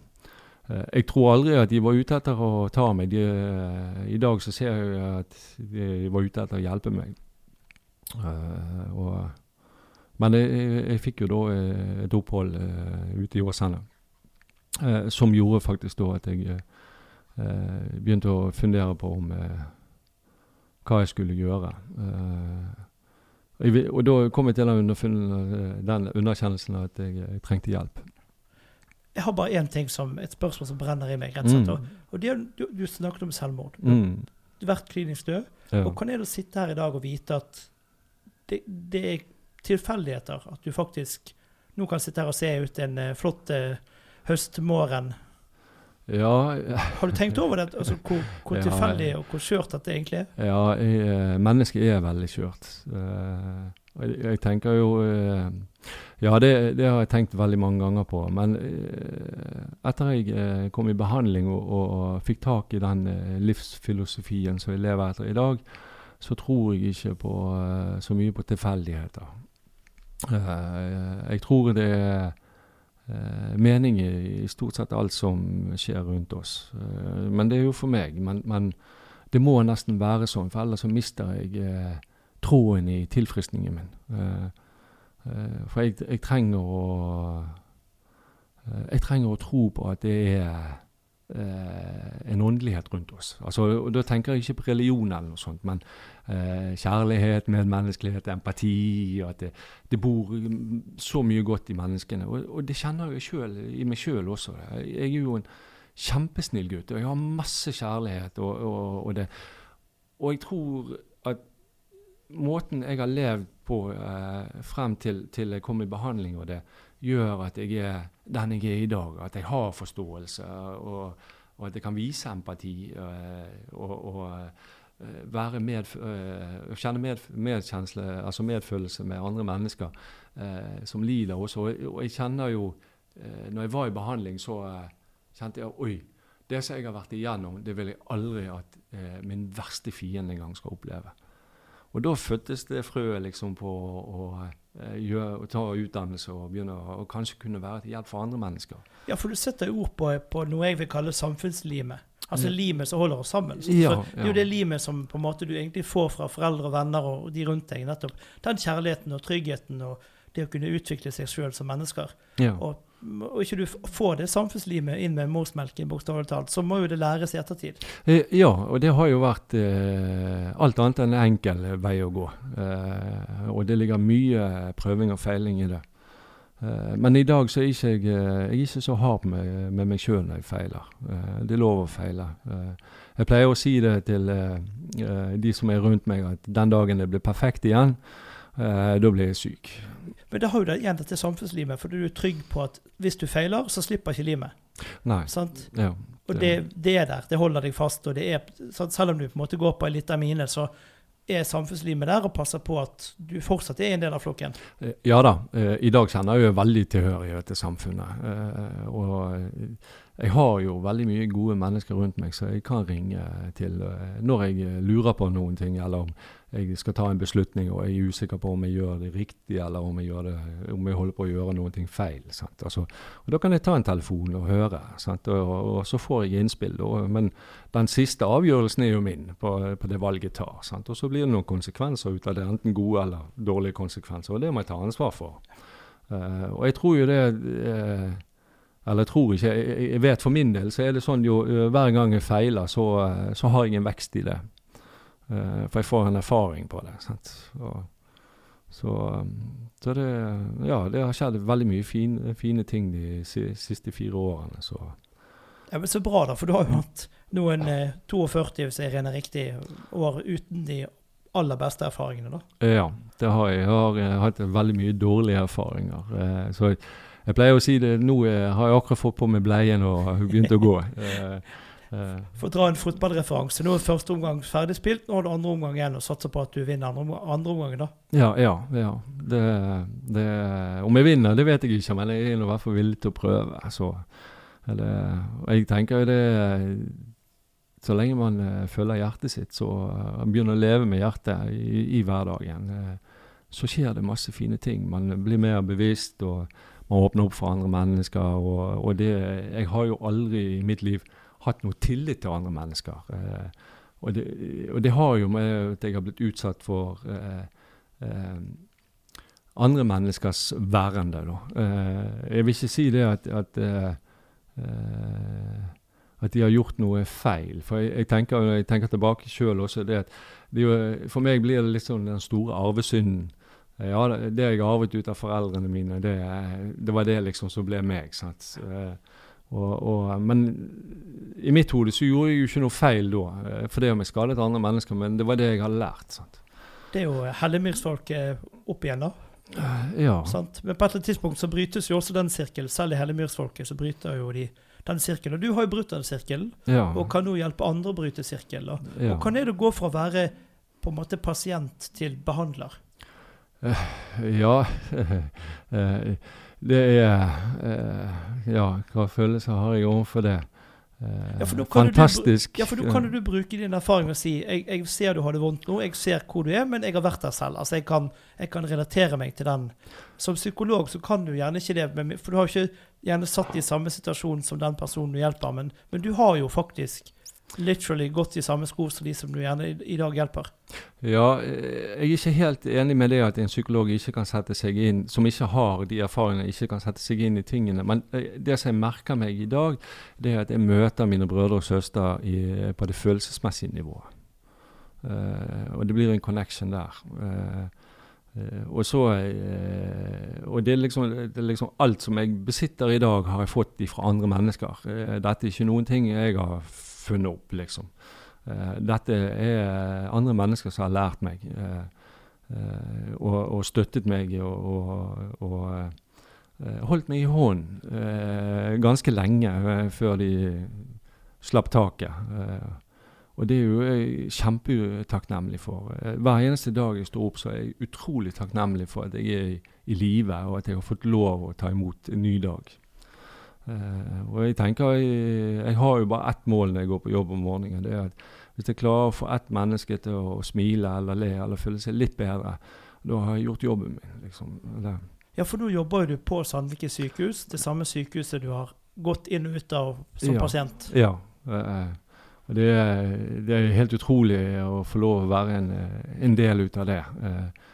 Eh, jeg tror aldri at de var ute etter å ta meg. De, I dag så ser jeg at de var ute etter å hjelpe meg. Og men jeg, jeg, jeg, fikk jo da et opphold uh, ute i Åsane. Som gjorde faktisk da at jeg begynte å fundere på om hva jeg skulle gjøre. Jeg, og da kom jeg til den, den underkjennelsen at jeg, trengte hjelp. Jeg har bare én ting som, et spørsmål som brenner i meg. rett og slett. Mm. Og det, du, du, snakket om selvmord. Mm. Du har vært klinisk død. Ja. Og kan jeg sitte her i dag og vite at det, det er tilfeldigheter. At du faktisk nå kan sitte her og se ut en uh, flott uh, høstmorgen. Ja Har du tenkt over det? Altså, hvor, hvor tilfeldig og hvor skjørt dette egentlig er? Ja, jeg, eh, mennesket er veldig skjørt. Jeg, jeg, tenker jo Ja, det, det, har jeg tenkt veldig mange ganger på. Men etter jeg kom i behandling og, og fikk tak i den livsfilosofien som jeg lever etter i dag, så tror jeg ikke på så mye på tilfeldigheter. Eh, jeg tror det er eh, mening i stort sett alt som skjer rundt oss. Eh, men det er jo for meg. Men, men det må nesten være sånn, for ellers så mister jeg tråden i tilfriskningen min. for jeg, jeg, trenger å Jeg trenger å tro på at det er eh, en åndelighet rundt oss. Altså, og Da tenker jeg ikke på religion eller noe sånt, men eh, kjærlighet, medmenneskelighet, empati. og At det, det, bor så mye godt i menneskene. Og, og det kjenner jeg selv, i meg sjøl også. Jeg er jo en kjempesnill gutt, og jeg har masse kjærlighet. Og, og, og, det, og jeg tror at måten jeg har levd på eh, frem til, til jeg kom i behandling og det, gjør at jeg er den jeg er i dag. At jeg har forståelse, og, og at jeg kan vise empati. Øh, og, og øh, være med, øh, kjenne med, medkjensle, altså medfølelse med andre mennesker som lider også. Og jeg kjenner jo Når jeg var i behandling, så kjente jeg oi, det som jeg har vært igjennom, det vil jeg aldri at min verste fiende engang skal oppleve. Og da fødtes det frøet liksom på å Eh, gjør, ta utdannelse og begynne å kanskje kunne være til hjelp for andre mennesker. Ja, for du setter ord på, på noe jeg vil kalle samfunnslimet. Altså limet som holder oss sammen. Så, ja, det er jo det limet som på en måte du egentlig får fra foreldre og venner og de rundt deg. nettopp Den kjærligheten og tryggheten og det å kunne utvikle seg sjøl som mennesker. Ja. Og og ikke du får det samfunnslimet inn med morsmelken, bokstavelig talt, så må jo det læres i ettertid. Eh, ja, og det har jo vært eh, alt annet enn en enkel vei å gå. Eh, og det ligger mye prøving og feiling i det. Eh, men i dag så er ikke jeg, eh, jeg er ikke så hard med, med meg sjøl når jeg feiler. Eh, det er lov å feile. jeg pleier å si det til de som er rundt meg, at den dagen det blir perfekt igjen, da blir jeg syk. Men det har jo det igjen dette samfunnslimet, for du er trygg på at hvis du feiler, så slipper ikke limet. Nei. Sant? Ja, det. Og det, det, er der. Det holder deg fast. og det er, Selv om du på en måte går på en liten mine, så er samfunnslimet der og passer på at du fortsatt er en del av flokken. Eh, ja da. Eh, I dag kjenner jeg jo veldig tilhørighet til samfunnet. Eh, og jeg har jo veldig mye gode mennesker rundt meg, så jeg kan ringe til når jeg lurer på noen ting, eller om jeg skal ta en beslutning og jeg er usikker på om jeg gjør det riktig, eller om jeg, det, om jeg holder på å gjøre noe feil. Altså, og Da kan jeg ta en telefon og høre, og, og, så får jeg innspill. Og, men den siste avgjørelsen er jo min på, på det valget jeg tar. Sant? Og så blir det noen konsekvenser ut av det, enten gode eller dårlige konsekvenser. Og det må jeg ta ansvar for. Uh, og jeg tror jo det uh, eller jeg tror ikke, jeg, jeg, vet for min del så er det sånn jo uh, hver gang jeg feiler, så, så har jeg en vekst i det. Uh, for jeg får en erfaring på det. Sant? Og, så, um, så, det Ja, det har skjedd veldig mye fine, fine ting de siste fire årene. Så. Ja, men Så bra, da. For du har jo hatt noen eh, 42, hvis jeg regner riktig, år uten de aller beste erfaringene, da? Ja, det har jeg. Jeg har, jeg har hatt veldig mye dårlige erfaringer. Eh, så jeg, jeg, pleier å si det nå eh, har jeg akkurat fått på meg bleien og begynt å gå. Eh. For å dra en fotballreferanse. Nå er første omgang ferdig spilt, nå har du andre omgang igjen og satser på at du vinner andre, andre omgangen. da. Ja, ja. ja. Det, det, om jeg vinner, det vet jeg ikke, men jeg er i hvert fall villig til å prøve. Så, eller, jeg tenker jo det så lenge man uh, følger hjertet sitt, så uh, begynner å leve med hjertet i, i hverdagen, så skjer det masse fine ting. Man blir mer bevisst, og man åpner opp for andre mennesker. Og, og det Jeg har jo aldri i mitt liv hatt noe tillit til andre mennesker. Og det, og, det, har jo med at jeg har blitt utsatt for andre menneskers værende. Da. jeg vil ikke si det at, at at de har gjort noe feil. For jeg, jeg, tenker, jeg tenker, tilbake sjøl også det at det jo, For meg blir det litt sånn den store arvesynden. Ja, det jeg arvet ut av foreldrene mine, det, det var det liksom som ble meg. sant? Eh, og, og, men i mitt hode så gjorde jeg jo ikke noe feil da, eh, for det om jeg skadet andre mennesker, men det var det jeg hadde lært. sant? Det er jo Hellemyrsfolket opp igjen, da. Ja. Sant? Men på et eller annet tidspunkt så brytes jo også den sirkelen. Selv i Hellemyrsfolket så bryter jo de den sirkelen. Og Du har jo brutt den sirkelen, ja. og kan nå hjelpe andre å bryte sirkelen. Ja. Og kan det gå fra å være på en måte pasient til behandler? Uh, ja uh, Det er uh, Ja, hva følelser har jeg overfor det? ja, fantastisk. Du, ja, for da kan du bruke din erfaring og si jeg, jeg, ser du har det vondt nå, jeg ser hvor du er, men jeg har vært der selv. Altså, jeg kan, jeg kan relatere meg til den. Som psykolog så kan du gjerne ikke det, for du har ikke gjerne satt i samme situasjon som den personen du hjelper, men, men du har jo faktisk literally gått i samme sko som de som du gjerne i, dag hjelper. Ja, jeg er ikke helt enig med det at en psykolog ikke kan sette seg inn, som ikke har de erfaringene, ikke kan sette seg inn i tingene. Men eh, det som jeg merker meg i dag, det er at jeg møter mine brødre og søstre i, på det følelsesmessige nivået. Uh, og det blir en connection der. Uh, og så Og det er, liksom, det er, liksom, alt som jeg besitter i dag, har jeg fått fra andre mennesker. Dette er ikke noen ting jeg har funnet opp, liksom. dette er andre mennesker som har lært meg og, og, støttet meg og, og, og holdt meg i hånden ganske lenge før de slapp taket. Og det er jo jeg kjempetakknemlig for. Eh, hver eneste dag jeg står opp, så er jeg utrolig takknemlig for at jeg er i, i live, og at jeg har fått lov å ta imot en ny dag. Uh, og jeg tenker jeg, jeg, har jo bare ett mål når jeg går på jobb om morgenen. det er at Hvis jeg klarer å få ett menneske til å smile eller le eller føle seg litt bedre, da har jeg gjort jobben min. liksom. Eller. Ja, for nå jobber du på Sandviken sykehus, det samme sykehuset du har gått inn og ut av som ja. pasient. Ja. Og det er, det er, helt utrolig å få lov å være en, en del ut av det. Eh,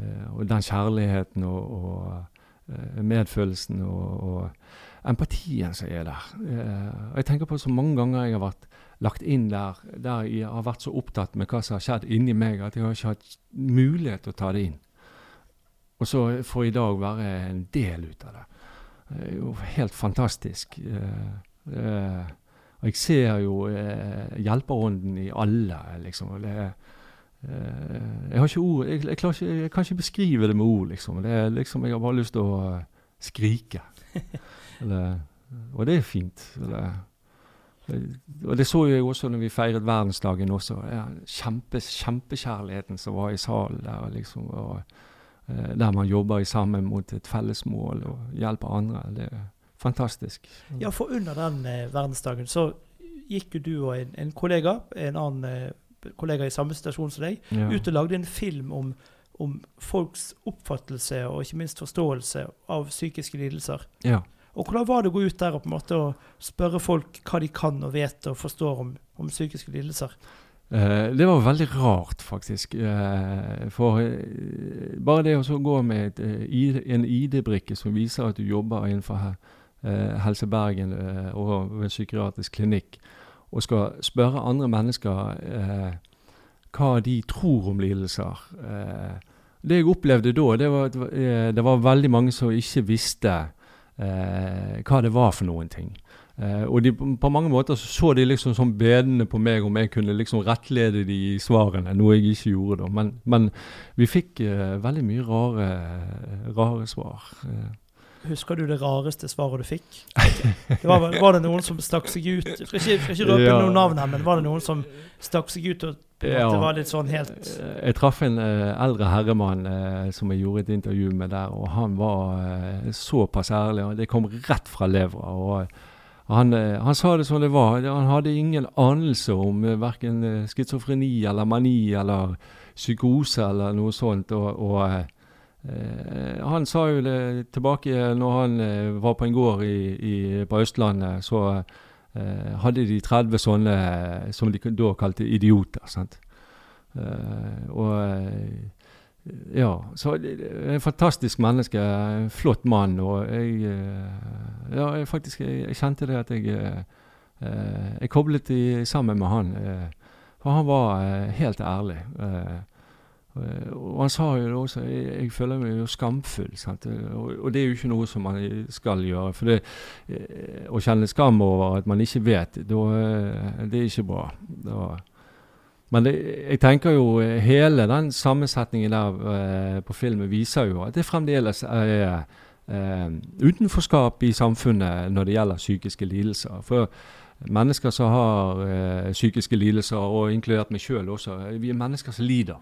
eh, og den kjærligheten og, og eh, medfølelsen og, og empatien som er der. Eh, og jeg tenker på så mange ganger jeg har vært lagt inn der, der jeg har vært så opptatt med hva som har skjedd inni meg, at jeg har ikke hatt mulighet til å ta det inn. Og så får jeg i dag være en del ut av det. Det er jo helt fantastisk. Eh, eh, og jeg ser jo hjelperånden i alle, liksom. Det, eh, jeg har ikke ord jeg, jeg, ikke, jeg, kan ikke beskrive det med ord, liksom. Det er liksom jeg har bare lyst til å skrike. Eller, og det er fint. Eller, og det så jeg også når vi feiret verdensdagen også. Ja, kjempe, kjempekjærligheten som var i salen der. liksom, og, uh, Der man jobber sammen mot et felles mål og hjelper andre. det er Fantastisk. Ja, for under den eh, verdensdagen så gikk jo du og en, en kollega, en annen eh, kollega i samme situasjon som deg, ja. ut og lagde en film om, om, folks oppfattelse og ikke minst forståelse av psykiske lidelser. Ja. Og Hvordan var det å gå ut der og på en måte spørre folk hva de kan og vet og forstår om, om psykiske lidelser? Uh, det var veldig rart, faktisk. Uh, for uh, bare det å gå med en ID-brikke som viser at du jobber innenfor Eh, Helse Bergen eh, og ved en psykiatrisk klinikk og skal spørre andre mennesker eh, hva de tror om lidelser. det jeg opplevde da, det var det var veldig mange som ikke visste hva det var for noen ting. Uh, og de, på mange måter så, så de liksom sånn bedende på meg om jeg kunne liksom rettlede de i svarene, noe jeg ikke gjorde da. Men, men vi fikk uh, veldig mye rare, rare svar. Uh. Husker du det rareste svaret du fikk? Det var, var, det noen som stakk seg ut? Jeg skal ikke, skal ikke røpe ja. noen navn her, men var det noen som stakk seg ut og ja. Det var litt sånn helt Jeg traff en uh, eldre herremann uh, som jeg gjorde et intervju med der, og han var uh, såpass ærlig. og Det kom rett fra levra. og han, eh, han, sa det som det var. Han hadde ingen anelse om uh, verken schizofreni eller mani eller psykose eller noe sånt. Og, og han sa jo det tilbake når han var på en gård i, i, på Østlandet. Så hadde de 30 sånne som de da kalte idioter. sant? og ja, så en fantastisk menneske. En flott mann. Og jeg eh, Ja, jeg faktisk jeg, jeg kjente det at jeg eh, Jeg koblet i, sammen med han. Eh, for han var helt ærlig. Og han sa jo det også jeg, jeg føler meg jo skamfull. Og, og, det er jo ikke noe som man skal gjøre. For det, å kjenne skam over at man ikke vet, da, det er ikke bra. Da, men det, jeg tenker jo eh, hele den sammensetningen der på filmen viser jo at det fremdeles er utenforskap i samfunnet når det gjelder psykiske lidelser. For mennesker som har psykiske lidelser, og inkludert meg sjøl også, vi er mennesker som lider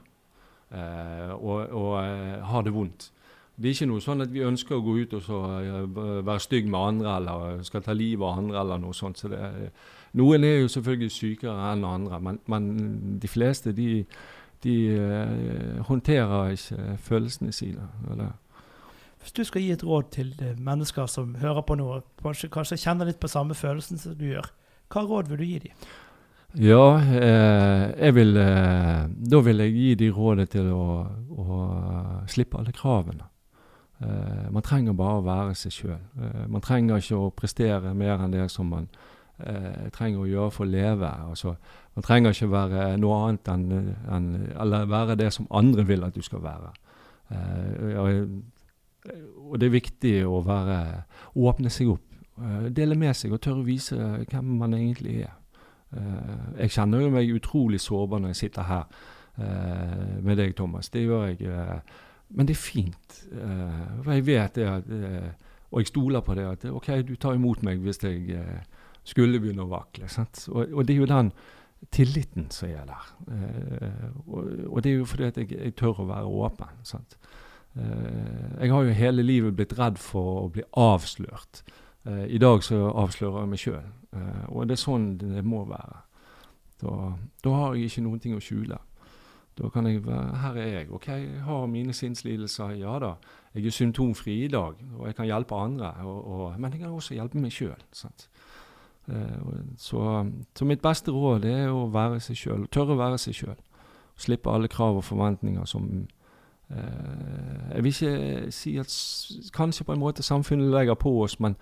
og, og har det vondt. Det er ikke noe sånn at vi ønsker å gå ut og så, være stygg med andre eller skal ta livet av andre eller noe sånt. Så det, noen er jo selvfølgelig sykere enn andre, men, men de fleste de, de håndterer ikke følelsene sine. Eller? Hvis du skal gi et råd til eh, mennesker som hører på nå, kanskje, kanskje kjenner litt på samme følelsen som du gjør, hva råd vil du gi dem? Ja, eh, jeg vil eh, Da vil jeg gi de rådet til å, å slippe alle kravene. Eh, man trenger bare å være seg sjøl. Eh, man trenger ikke å prestere mer enn det som man eh, trenger å gjøre for å leve. Altså, man trenger ikke være noe annet enn, en, Eller være det som andre vil at du skal være. Eh, og, og det er viktig å være åpne seg opp. Eh, dele med seg og tørre å vise hvem man egentlig er. Eh, jeg kjenner jo meg utrolig sårbar når jeg sitter her eh, med deg, Thomas. Det gjør jeg. Eh, men det er fint. for jeg vet det at og jeg stoler på det at OK, du tar imot meg hvis jeg skulle begynne å vakle. Og, og, det er jo den tilliten som er der. Og, og, det er jo fordi at jeg, jeg tør å være åpen. Sant? Jeg har jo hele livet blitt redd for å bli avslørt. Eh, I dag så avslører jeg meg sjøl, eh, og det er sånn det må være. Da, da, har jeg ikke noen ting å skjule. Da kan jeg være Her er jeg. OK, jeg har mine sinnslidelser. Ja da. Jeg er symptomfri i dag, og jeg kan hjelpe andre. Og, og, men jeg kan også hjelpe meg sjøl. Eh, så, så, mitt beste råd er å være seg sjøl. Tørre å være seg sjøl. Slippe alle krav og forventninger som eh, Jeg vil ikke si at kanskje på en måte samfunnet legger på oss, men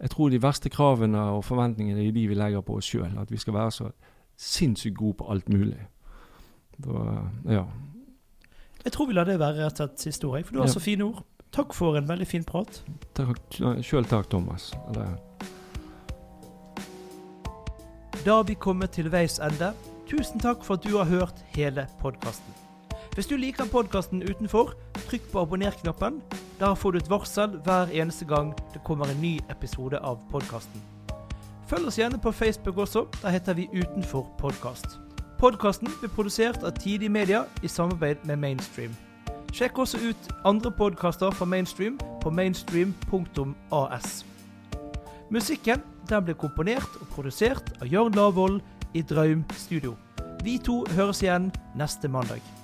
jeg tror de verste kravene og forventningene er de vi legger på oss sjøl. At vi skal være så sinnssykt gode på alt mulig. Da, ja. Jeg tror vi lar det være rett og slett siste ord, for du har ja. så fine ord. Takk for en veldig fin prat. Takk, Sjøl takk, Thomas. Eller, da har vi kommet til veis ende. Tusen takk for at du har hørt hele podkasten. Hvis du liker podkasten utenfor, trykk på abonner-knappen. Der får du et varsel hver eneste gang det kommer en ny episode av podkasten. Følg oss gjerne på Facebook også. Der heter vi Utenfor podkast. Podkasten blir produsert av Tidig Media i samarbeid med Mainstream. Sjekk også ut andre podkaster fra Mainstream på mainstream.as. Musikken den ble komponert og produsert av Jørn Lavoll i Draum Studio. Vi to høres igjen neste mandag.